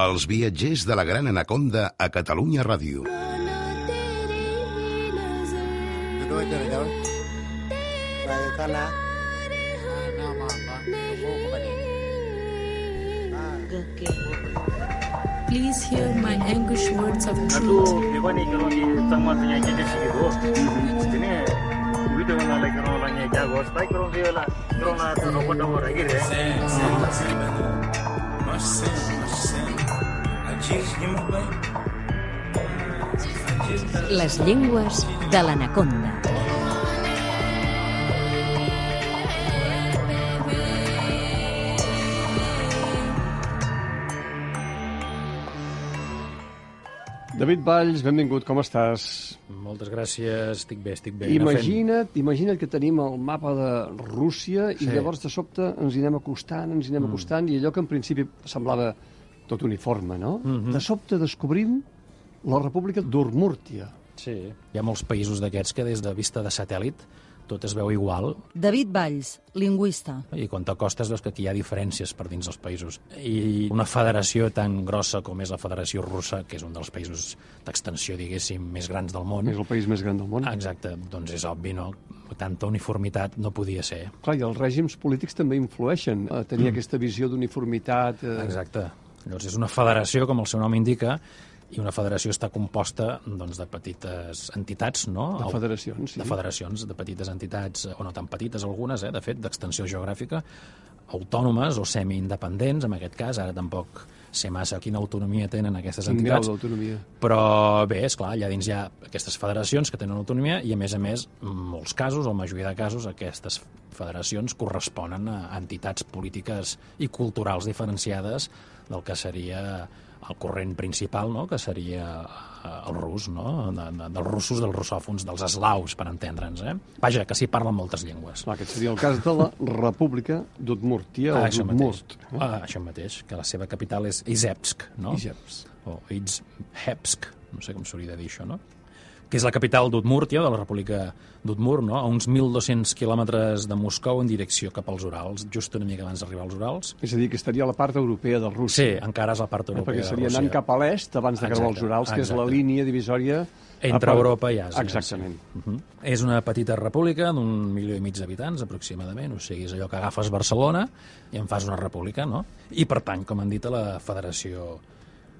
Els viatgers de la Gran Anaconda a Catalunya Ràdio. Please hear my anguish words of truth. Les llengües de l'anaconda. David Valls, benvingut, com estàs? Moltes gràcies, estic bé, estic bé. Imagina't, imagina't que tenim el mapa de Rússia i Sí. llavors de sobte ens hi anem acostant, ens hi anem acostant i allò que en principi semblava tot uniforme, no? De sobte descobrim la República d'Urmúrtia. Sí. Hi ha molts països d'aquests que des de vista de satèl·lit tot es veu igual David Valls, lingüista. i quan t'acostes veus que aquí hi ha diferències per dins dels països. I una federació tan grossa com és la Federació Russa, que és un dels països d'extensió, diguéssim, més grans del món, És el país més gran del món. exacte, doncs és obvi, no? Tanta uniformitat no podia ser. Clar, i els règims polítics també influeixen a tenir aquesta visió d'uniformitat. Eh, Exacte. Llavors és una federació, com el seu nom indica, i una federació està composta doncs, de petites entitats, no? De federacions, sí. De federacions, de petites entitats, o no tan petites algunes, eh, de fet, d'extensió geogràfica, autònomes o semi-independents, en aquest cas, ara tampoc sé massa quina autonomia tenen aquestes Quin entitats. d'autonomia? Però bé, és clar, allà dins hi ha aquestes federacions que tenen autonomia i, a més a més, en molts casos, o majoria de casos, aquestes federacions corresponen a entitats polítiques i culturals diferenciades del que seria el corrent principal, no? que seria eh, el rus, no? de, de, dels russos, dels russòfons, dels eslaus, per entendre'ns. Eh? Vaja, que s'hi parlen moltes llengües. Clar, aquest seria el cas de la República d'Udmúrtia, o això mateix. d'Udmurt. Ah, això mateix, que la seva capital és Izepsk, no? Izepsk. O Izhepsk, no sé com s'hauria de dir això, no? Que és la capital d'Udmúrtia, de la República d'Udmurt, no? a uns 1.200 quilòmetres de Moscou en direcció cap als Urals, just una mica abans d'arribar als Urals. És a dir, que estaria a la part europea de Sí, Rússia. encara és la part Eh, europea perquè seria anant cap a l'est abans de creuar els Exacte, Urals, que és la exacte. línia divisòria... Entre part- Europa i Àsia. Exactament. Sí. Uh -huh. És una petita república d'un milió i mig d'habitants, aproximadament. O sigui, és allò que agafes Barcelona i en fas una república, no? I pertany, com han dit, a la Federació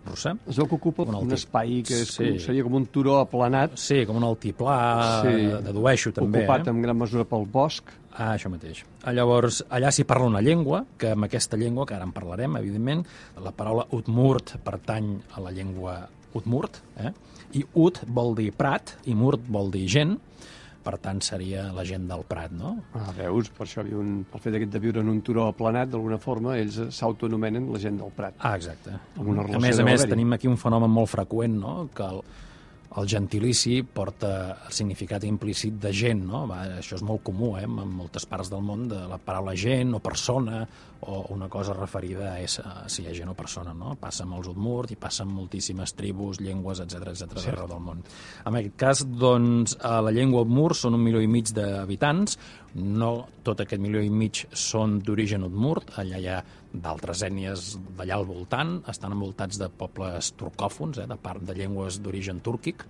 Russa. Es veu que ocupa Un un, espai que és Sí. com, seria com un turó aplanat, Sí, com un altiplà, Sí. dedueixo també. ocupat eh? en gran mesura pel bosc. Ah, això mateix. Ah, Llavors, allà s'hi parla una llengua, que amb aquesta llengua, que ara en parlarem, evidentment, la paraula Udmurt pertany a la llengua Udmurt, eh? i Ud vol dir prat, i Murt vol dir gent, per tant seria la gent del Prat, no? Ah, veus, per això un, el fet de viure en un turó aplanat, d'alguna forma, ells eh, s'autoanomenen la gent del Prat. Ah, exacte. Alguna a més a més, tenim aquí un fenomen molt freqüent, no?, que el, el gentilici porta el significat implícit de gent, no? Va, això és molt comú, eh, en moltes parts del món, de la paraula gent o persona o una cosa referida a, ésser, si hi ha gent o persona, no? Passa amb els Udmurt i passa amb moltíssimes tribus, llengües, etc etc d'arreu del món. En aquest cas, doncs, a la llengua Udmurt són un milió i mig d'habitants, no tot aquest milió i mig són d'origen Udmurt, allà hi ha d'altres ètnies d'allà al voltant, estan envoltats de pobles turcòfons, eh, de part de llengües d'origen túrquic,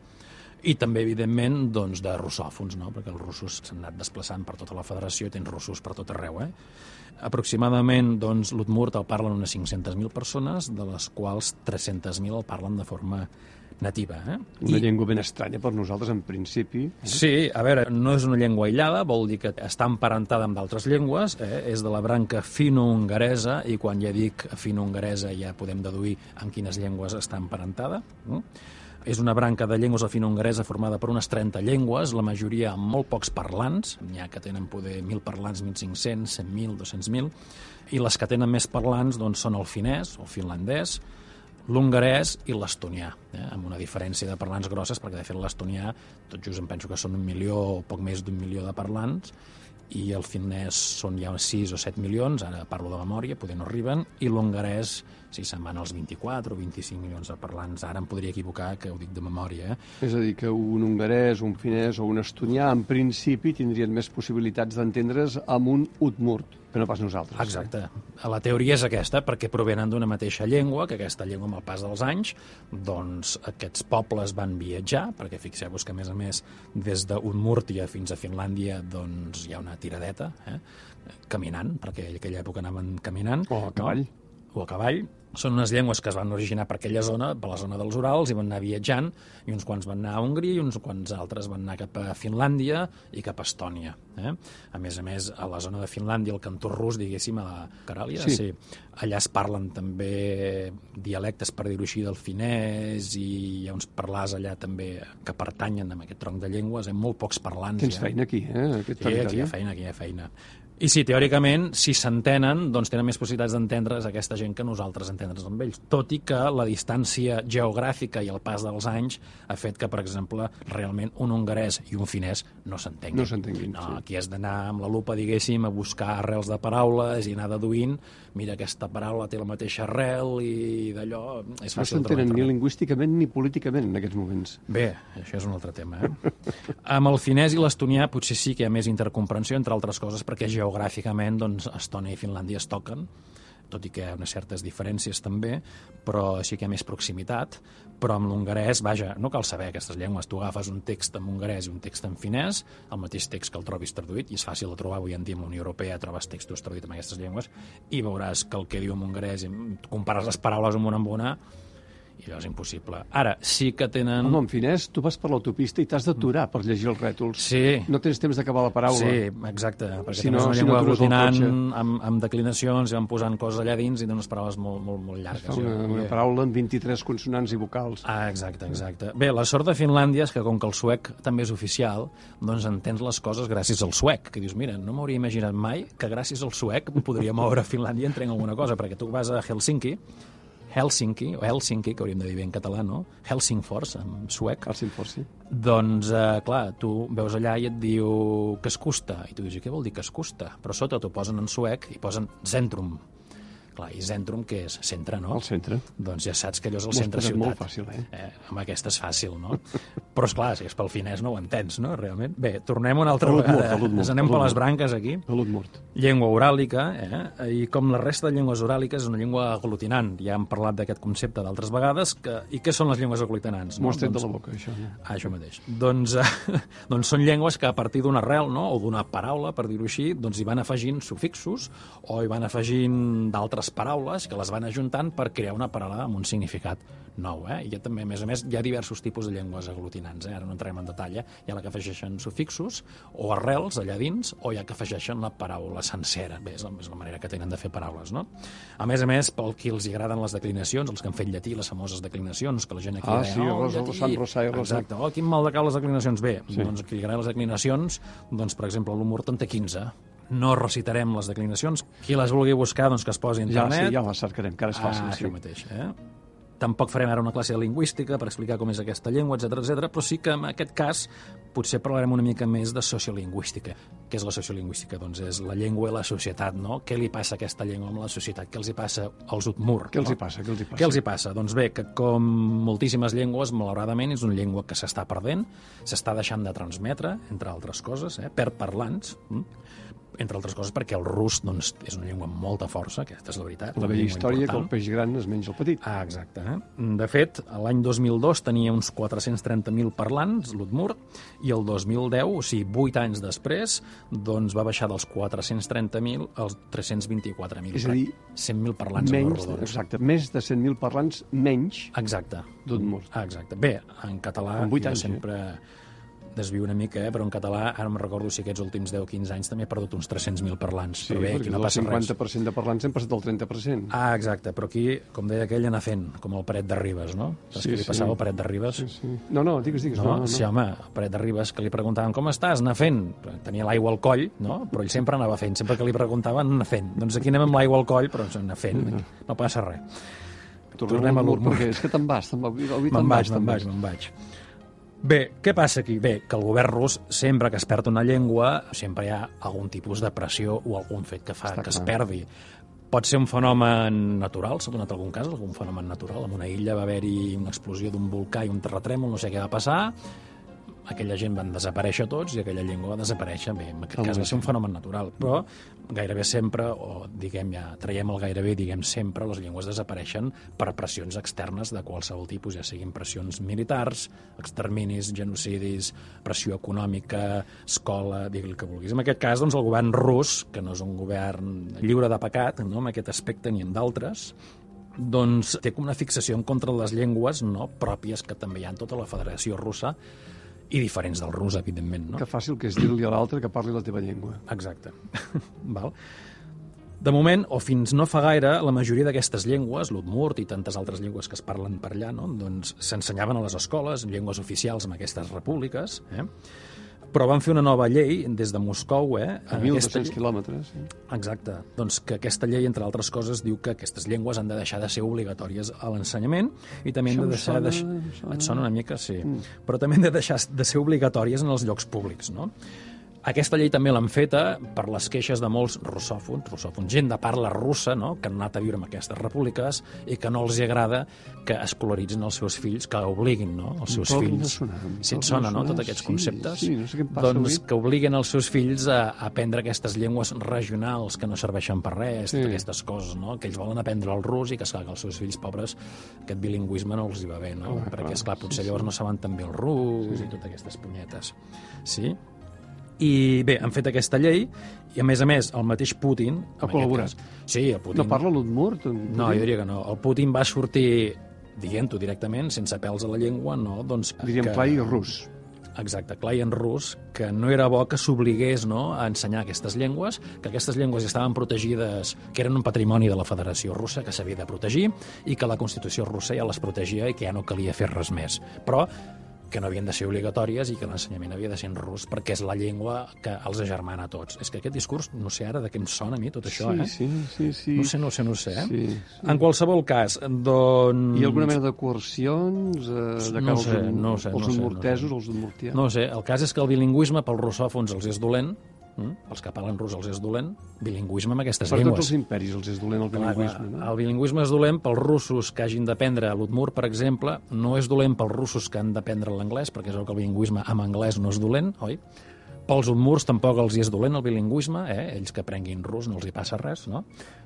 i també, evidentment, doncs, de russòfons, no? perquè els russos s'han anat desplaçant per tota la federació i tens russos per tot arreu. Eh? Aproximadament, doncs, l'Udmurt el parlen unes 500.000 persones, de les quals 300.000 el parlen de forma nativa. Eh? Una llengua ben estranya per nosaltres, en principi. Sí, a veure, no és una llengua aïllada, vol dir que està emparentada amb d'altres llengües, eh? és de la branca fino-hongaresa, i quan ja dic fino-hongaresa ja podem deduir amb quines llengües està emparentada. Mm? És una branca de llengües fino-hongaresa formada per unes 30 llengües, la majoria amb molt pocs parlants, n'hi ha que tenen poder 1.000 parlants, 1.500, 100.000, 200.000, i les que tenen més parlants doncs, són el finès, el finlandès, l'hongarès i l'estonià, eh? amb una diferència de parlants grosses, perquè de fet l'estonià, tot just em penso que són un milió o poc més d'un milió de parlants, i el finès són ja 6 o 7 milions, ara parlo de memòria, poder no arriben, i l'hongarès, si se'n van als 24 o 25 milions de parlants, ara em podria equivocar, que ho dic de memòria, eh? És a dir, que un hongarès, un finès o un estonià, en principi, tindrien més possibilitats d'entendre's amb un udmurt. que no pas nosaltres. Exacte. La teoria és aquesta, perquè provenen d'una mateixa llengua, que aquesta llengua amb el pas dels anys, doncs aquests pobles van viatjar, perquè fixeu-vos que a més a més des d'Udmúrtia fins a Finlàndia doncs hi ha una tiradeta, eh? caminant, perquè en aquella època anaven caminant. O a cavall. No? O a cavall. Són unes llengües que es van originar per aquella zona, per la zona dels Urals, i van anar viatjant, i uns quants van anar a Hongria i uns quants altres van anar cap a Finlàndia i cap a Estònia. Eh? A més a més, a la zona de Finlàndia, el cantó rus, diguéssim, a la Caràlia, Sí. sí. allà es parlen també dialectes, per dir-ho així, del finès, i hi ha uns parlars allà també que pertanyen a aquest tronc de llengües, hi ha molt pocs parlants. Tens ja. feina aquí, eh? Aquest Sí, aquí hi ha feina, aquí hi ha feina. I sí, teòricament, si s'entenen, doncs tenen més possibilitats d'entendre's aquesta gent que nosaltres entendre's amb ells. Tot i que la distància geogràfica i el pas dels anys ha fet que, per exemple, realment un hongarès i un finès no s'entenguin. No s'entenguin, No, sí. aquí has d'anar amb la lupa, diguéssim, a buscar arrels de paraules i anar deduint, mira, aquesta paraula té la mateixa arrel i d'allò és No s'entenen ni lingüísticament ni políticament en aquests moments. Bé, això és un altre tema. Eh? Amb el finès i l'estonià potser sí que hi ha més intercomprensió, entre altres coses, perquè geogràficament doncs, Estònia i Finlàndia es toquen, tot i que hi ha unes certes diferències també, però sí que hi ha més proximitat. Però amb l'hongarès, vaja, no cal saber aquestes llengües. Tu agafes un text en hongarès i un text en finès, el mateix text que el trobis traduït, i és fàcil de trobar avui en dia amb la Unió Europea, trobes textos traduïts en aquestes llengües, i veuràs que el que diu en hongarès, compares les paraules amb una amb una, i allò és impossible. Ara, sí que tenen... Home, en finès, tu vas per l'autopista i t'has d'aturar per llegir els rètols. Sí. No tens temps d'acabar la paraula. Sí, exacte, perquè Si si no- no, és una si no llengua el aglutinant cotxe. amb, amb declinacions i van posant coses allà dins i d'unes paraules molt, molt, molt Es llargues. una, una Bé. paraula amb 23 consonants i vocals. Ah, exacte, exacte. Bé, la sort de Finlàndia és que com que el suec també és oficial, doncs entens les coses gràcies al suec, que dius, mira, no m'hauria imaginat mai que gràcies al suec podria moure Finlàndia entenc alguna cosa, perquè tu vas a Helsinki, Helsinki, o Helsinki, que hauríem de dir bé en català, no? Helsingfors, en suec, Al Sinforci. doncs, eh, clar, tu veus allà i et diu que es custa, i tu dius, què vol dir que es custa? Però sota t'ho posen en suec i posen Zentrum. Clar, i Zentrum què és? Centre, no? Al centre. Doncs ja saps que allò és el M'ho has centre posat ciutat. molt fàcil, eh? eh? Amb aquesta és fàcil, no? Però, és clar, si és pel finès no ho entens, no? Realment. Bé, tornem una altra l'Udmurt, vegada. a l'Udmurt, Ens anem per les branques, aquí. A l'Udmurt. Llengua oràlica, eh? i com la resta de llengües oràliques, és una llengua aglutinant. Ja hem parlat d'aquest concepte d'altres vegades. Que... I què són les llengües aglutinants? M'ho has tret de Doncs- la boca, això. No? Ah, això mateix. Doncs, eh, doncs són llengües que a partir d'una arrel, no?, o d'una paraula, per dir-ho així, doncs hi van afegint sufixos o hi van afegint d'altres paraules que les van ajuntant per crear una paraula amb un significat nou. Eh? I ha també, a més a més, hi ha diversos tipus de llengües aglutinants. Eh? Ara no entrarem en detall. Eh? Hi ha la que afegeixen sufixos o arrels allà dins, o hi ha que afegeixen la paraula sencera. Bé, és la, és la manera que tenen de fer paraules, no? A més a més, pel qui els agraden les declinacions, els que han fet llatí, les famoses declinacions, que la gent aquí Ah, deia, sí, oh, Rosa- llatí". Sant Rosà i Rosa. Exacte. Oh, quin mal de cap les declinacions. Bé, Sí. doncs qui li agraden les declinacions, doncs, per exemple, l'humor té 15. No recitarem les declinacions. Qui les vulgui buscar, doncs que es posi a Ja, internet. sí, ja la cercarem, que ara és fàcil. ah, sí. això mateix, eh? Tampoc farem ara una classe de lingüística per explicar com és aquesta llengua, etc etc. però sí que en aquest cas potser parlarem una mica més de sociolingüística. Què és la sociolingüística? Doncs és la llengua i la societat, no? Què li passa a aquesta llengua amb la societat? Què els hi passa als Utmur? Què els hi passa? Què els hi passa? Què els hi passa? Doncs bé, que com moltíssimes llengües, malauradament, és una llengua que s'està perdent, s'està deixant de transmetre, entre altres coses, eh? per parlants, mm? Entre altres coses perquè el rus doncs, és una llengua amb molta força, aquesta és la veritat. La vella història que el important. peix gran es menja el petit. Ah, exacte. Eh? De fet, l'any 2002 tenia uns 430.000 parlants, l'Udmur, i el 2010, o sigui, 8 anys després, doncs va baixar dels 430.000 als 324.000. És a dir, 100.000 parlants Menys, exacte, més de 100.000 parlants menys Exacte. d'Udmurt. Ah, exacte. Bé, en català En vuit jo anys, eh? Desvio una mica, eh? però en català, ara no me'n recordo si aquests últims 10-15 anys també he perdut uns 300.000 parlants. Sí, però bé, aquí no passa res. 50% de parlants hem passat al 30%. Ah, exacte, però aquí, com deia aquell, anar fent, com el Paret de Ribes, no? Saps Sí, què li sí. passava al Paret de Ribes? Sí, sí. No, no, digues, digues. No, No, no, no. sí, home, el Paret de Ribes, que li preguntaven com estàs, anar fent. Tenia l'aigua al coll, no? però ell sempre anava fent. Sempre que li preguntaven, anar fent. Doncs aquí anem amb l'aigua al coll, però anar fent. No passa res. tornem a l'Udmurt, l'Udmurt. Perquè és que te'n vas, te'n vas. Te'n vaig, me'n vaig, me'n vaig. Bé, què passa aquí? Bé, que el govern rus, sempre que es perd una llengua, sempre hi ha algun tipus de pressió o algun fet que fa Està que es clar. perdi. Pot ser un fenomen natural, s'ha donat algun cas, algun fenomen natural. En una illa va haver-hi una explosió d'un volcà i un terratrèmol, no sé què va passar, aquella gent van desaparèixer tots i aquella llengua va desaparèixer. Bé, en aquest cas va ser un fenomen natural, però gairebé sempre, o diguem ja, traiem el gairebé, diguem sempre, les llengües desapareixen per pressions externes de qualsevol tipus, ja siguin pressions militars, exterminis, genocidis, pressió econòmica, escola, digui el que vulguis. En aquest cas, doncs, el govern rus, que no és un govern lliure de pecat, no, en aquest aspecte ni en d'altres, doncs té com una fixació en contra de les llengües no pròpies que també hi ha en tota la Federació Russa i diferents del rus, evidentment. No? Que fàcil que és dir-li a l'altre que parli la teva llengua. Exacte. Val? De moment, o fins no fa gaire, la majoria d'aquestes llengües, l'udmurt i tantes altres llengües que es parlen per allà, no? doncs s'ensenyaven a les escoles, llengües oficials en aquestes repúbliques, eh? Però van fer una nova llei des de Moscou, eh? A Aquesta 1.200 llei- quilòmetres. Sí. Exacte. Doncs que aquesta llei, entre altres coses, diu que aquestes llengües han de deixar de ser obligatòries a l'ensenyament i també Això han de deixar... sona, de... sona. Et sona una mica, sí. Mm. Però també han de deixar de ser obligatòries en els llocs públics, no? Aquesta llei també l'han feta per les queixes de molts russòfons, russòfons, gent de parla russa, no?, que han anat a viure en aquestes repúbliques i que no els agrada que escolaritzin els seus fills, que obliguin, no?, els seus fills. sonar, si et sona, no?, tots aquests sí, conceptes. sí, no sé què passa doncs avui. que obliguen els seus fills a, a aprendre aquestes llengües regionals que no serveixen per res, Sí. aquestes coses, no? que ells volen aprendre el rus i que, esclar, que els seus fills pobres aquest bilingüisme no els hi va bé, no? Clar, perquè, clar, esclar, potser sí, llavors no saben tan bé el rus sí. i totes aquestes punyetes. Sí? I bé, han fet aquesta llei i, a més a més, el mateix Putin... Ha col·laborat. cas- Sí, el Putin... No parla l'udmurt? No, jo diria que no. El Putin va sortir dient-ho directament, sense pèls a la llengua, no? Doncs Diríem que... clar i rus. Exacte, clar i en rus, que no era bo que s'obligués no, a ensenyar aquestes llengües, que aquestes llengües estaven protegides, que eren un patrimoni de la Federació Russa que s'havia de protegir i que la Constitució russa ja les protegia i que ja no calia fer res més. Però que no havien de ser obligatòries i que l'ensenyament havia de ser en rus perquè és la llengua que els agermana a tots. És que aquest discurs, no sé ara de què em sona a mi tot això, sí, eh? sí, sí, sí. No sé, no sé, no sé, eh? Sí, En qualsevol cas, doncs... Hi ha alguna mena de coercions eh, de No sé, als, no sé, als no sé, no sé. udmurtians? No ho sé, el cas és que el bilingüisme pels russòfons els és dolent, mm? els que parlen rus els és dolent, bilingüisme amb aquestes per llengües. tots els imperis els és dolent el bilingüisme, clar, no? El bilingüisme és dolent pels russos que hagin d'aprendre l'udmur, per exemple, no és dolent pels russos que han d'aprendre l'anglès, perquè és el que el bilingüisme amb anglès no és dolent, oi? Pels udmurs tampoc els hi és dolent el bilingüisme, eh? ells que aprenguin rus no els hi passa res, no?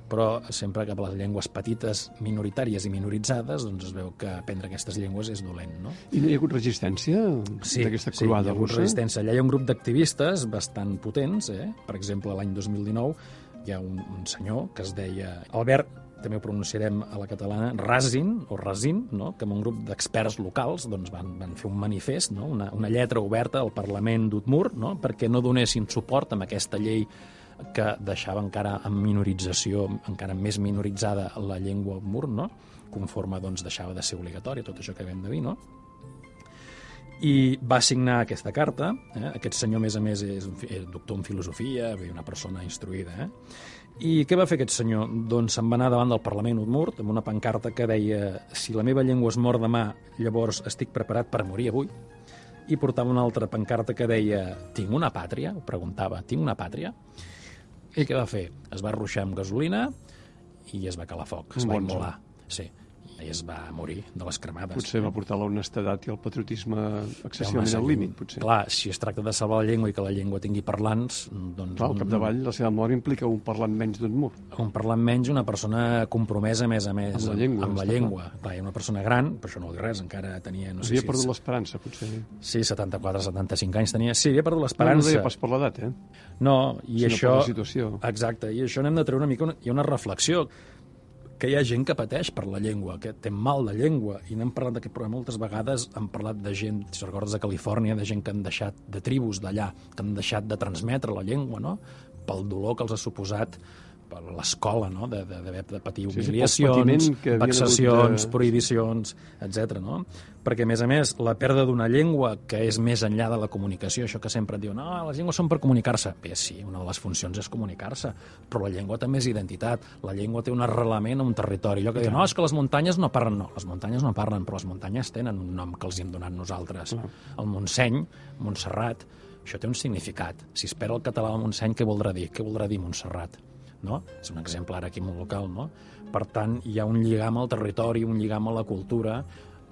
però sempre que per les llengües petites, minoritàries i minoritzades, doncs es veu que aprendre aquestes llengües és dolent. No? I no hi ha hagut resistència d'aquesta sí, hi ha croada hagut russa? resistència. Allà hi ha un grup d'activistes bastant potents. Eh? Per exemple, l'any 2019 hi ha un, un senyor que es deia Albert també ho pronunciarem a la catalana, Razin, o Razin, no? que amb un grup d'experts locals doncs, van, van fer un manifest, no? una, una lletra oberta al Parlament d'Utmur, no? perquè no donessin suport amb aquesta llei que deixava encara en minorització, encara més minoritzada la llengua Utmur, no? conforme doncs, deixava de ser obligatòria, tot això que vam de dir, no? i va signar aquesta carta. Eh? Aquest senyor, a més a més, és, un és doctor en filosofia, una persona instruïda. Eh? I què va fer aquest senyor? Doncs se'n va anar davant del Parlament Udmurt amb una pancarta que deia si la meva llengua es mor demà, llavors estic preparat per morir avui. I portava una altra pancarta que deia tinc una pàtria? Ho preguntava, tinc una pàtria? I què va fer? Es va ruixar amb gasolina i es va calar foc, es va immolar. Sí, i es va morir de les cremades. Potser va portar l'honestedat i el patriotisme excessivament al límit, potser. Clar, si es tracta de salvar la llengua i que la llengua tingui parlants, doncs... Clar, al capdavall, la seva mort implica un parlant menys d'un mur. Un parlant menys, una persona compromesa, a més a més, Amb la llengua, Amb la llengua. Clar, hi ha una persona gran, però això no vol dir res, encara tenia... No sé Havia si perdut l'esperança, potser. Sí, 74, 75 anys tenia. Sí, havia perdut No, no l'esperança. deia pas per l'edat, eh? No, i Sinó això... per la situació. Exacte, i això n'hem de treure una mica una, hi ha una reflexió que hi ha gent que pateix per la llengua, que té mal de llengua, i n'hem parlat d'aquest programa moltes vegades, hem parlat de gent, si recordes, de Califòrnia, de gent que han deixat, de tribus d'allà, que han deixat de transmetre la llengua, no?, pel dolor que els ha suposat per l'escola, no?, de- de- d'haver de patir Sí, sí, humiliacions, que havien vexacions, de- prohibicions, etc. no? Perquè, a més a més, la pèrdua d'una llengua que és més enllà de la comunicació, això que sempre et diuen, no, les llengües són per comunicar-se. Bé, sí, una de les funcions és comunicar-se, però la llengua també és identitat. La llengua té un arrelament a un territori. Allò que diuen, no, és que les muntanyes no parlen. No, les muntanyes no parlen, però les muntanyes tenen un nom que els hi hem donat nosaltres. El Montseny, Montserrat, això té un significat. Si es perd el català al Montseny, què voldrà dir? Què voldrà dir Montserrat? No? És un exemple ara aquí molt local, no? Per tant, hi ha un lligam al territori, un lligam a la cultura,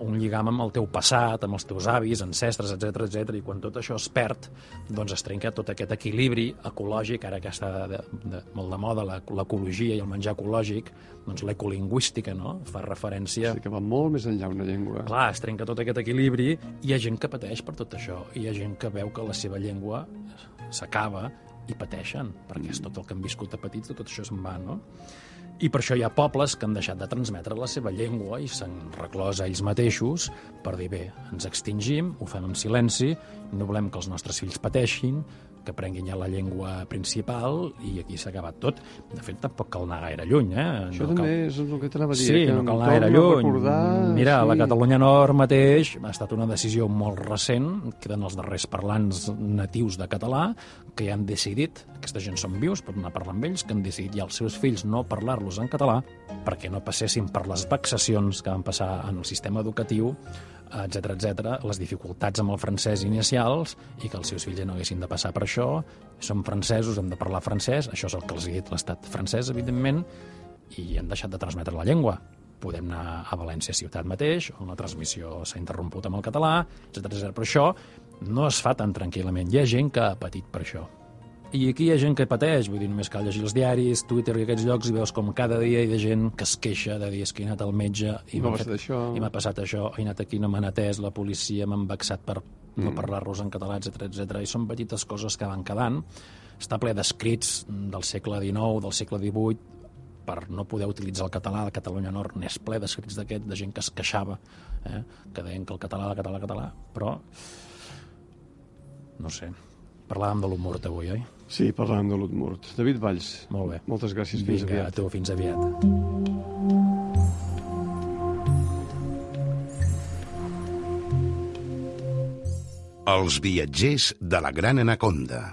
un lligam amb el teu passat, amb els teus avis, ancestres, etc etc. i quan tot això es perd, doncs es trenca tot aquest equilibri ecològic, ara que està de, de, molt de moda la- l'ecologia i el menjar ecològic, doncs l'ecolingüística, no?, fa referència... Sí, que va molt més enllà una llengua. Clar, es trenca tot aquest equilibri i hi ha gent que pateix per tot això. I hi ha gent que veu que la seva llengua s'acaba i pateixen, perquè és tot el que han viscut a petits, tot això se'n va, no? I per això hi ha pobles que han deixat de transmetre la seva llengua i s'han reclòs a ells mateixos per dir, bé, ens extingim, ho fem en silenci, no volem que els nostres fills pateixin, que aprenguin ja la llengua principal i aquí s'ha acabat tot. De fet, tampoc cal anar gaire lluny, eh? Això No també cal- és el que t'anava a dir. Sí, que no cal anar gaire lluny. Recordar, Mira, a la sí. Catalunya Nord mateix ha estat una decisió molt recent, queden els darrers parlants natius de català, que han decidit, aquesta gent són vius, pot anar a parlar amb ells, que han decidit ja els seus fills no parlar-los en català perquè no passessin per les vexacions que van passar en el sistema educatiu etc etc, les dificultats amb el francès inicials i que els seus fills ja no haguessin de passar per això. Som francesos, hem de parlar francès, això és el que els ha dit l'estat francès, evidentment, i han deixat de transmetre la llengua. Podem anar a València ciutat mateix, on la transmissió s'ha interromput amb el català, etc etc. Però això no es fa tan tranquil·lament. Hi ha gent que ha patit per això. I aquí hi ha gent que pateix, vull dir, només cal llegir els diaris, Twitter i aquests llocs i veus com cada dia hi ha gent que es queixa de dir és que he anat al metge i M'ha m'ha passat això. i m'ha passat això, he anat aquí, no m'han atès, la policia m'han vexat per no Mm. parlar-los en català, etc etc. I són petites coses que van quedant. Està ple d'escrits del segle XIX, del segle XVIII, per no poder utilitzar el català de Catalunya Nord n'és ple d'escrits d'aquest, de gent que es queixava, eh? que deien que el català, el català, el català, però no sé, parlàvem de l'humor avui, oi? Sí, parlàvem de l'Utmurt. David Valls, Molt bé. moltes gràcies. Fins Vinga, aviat. a tu, fins aviat. Els viatgers de la Gran Anaconda.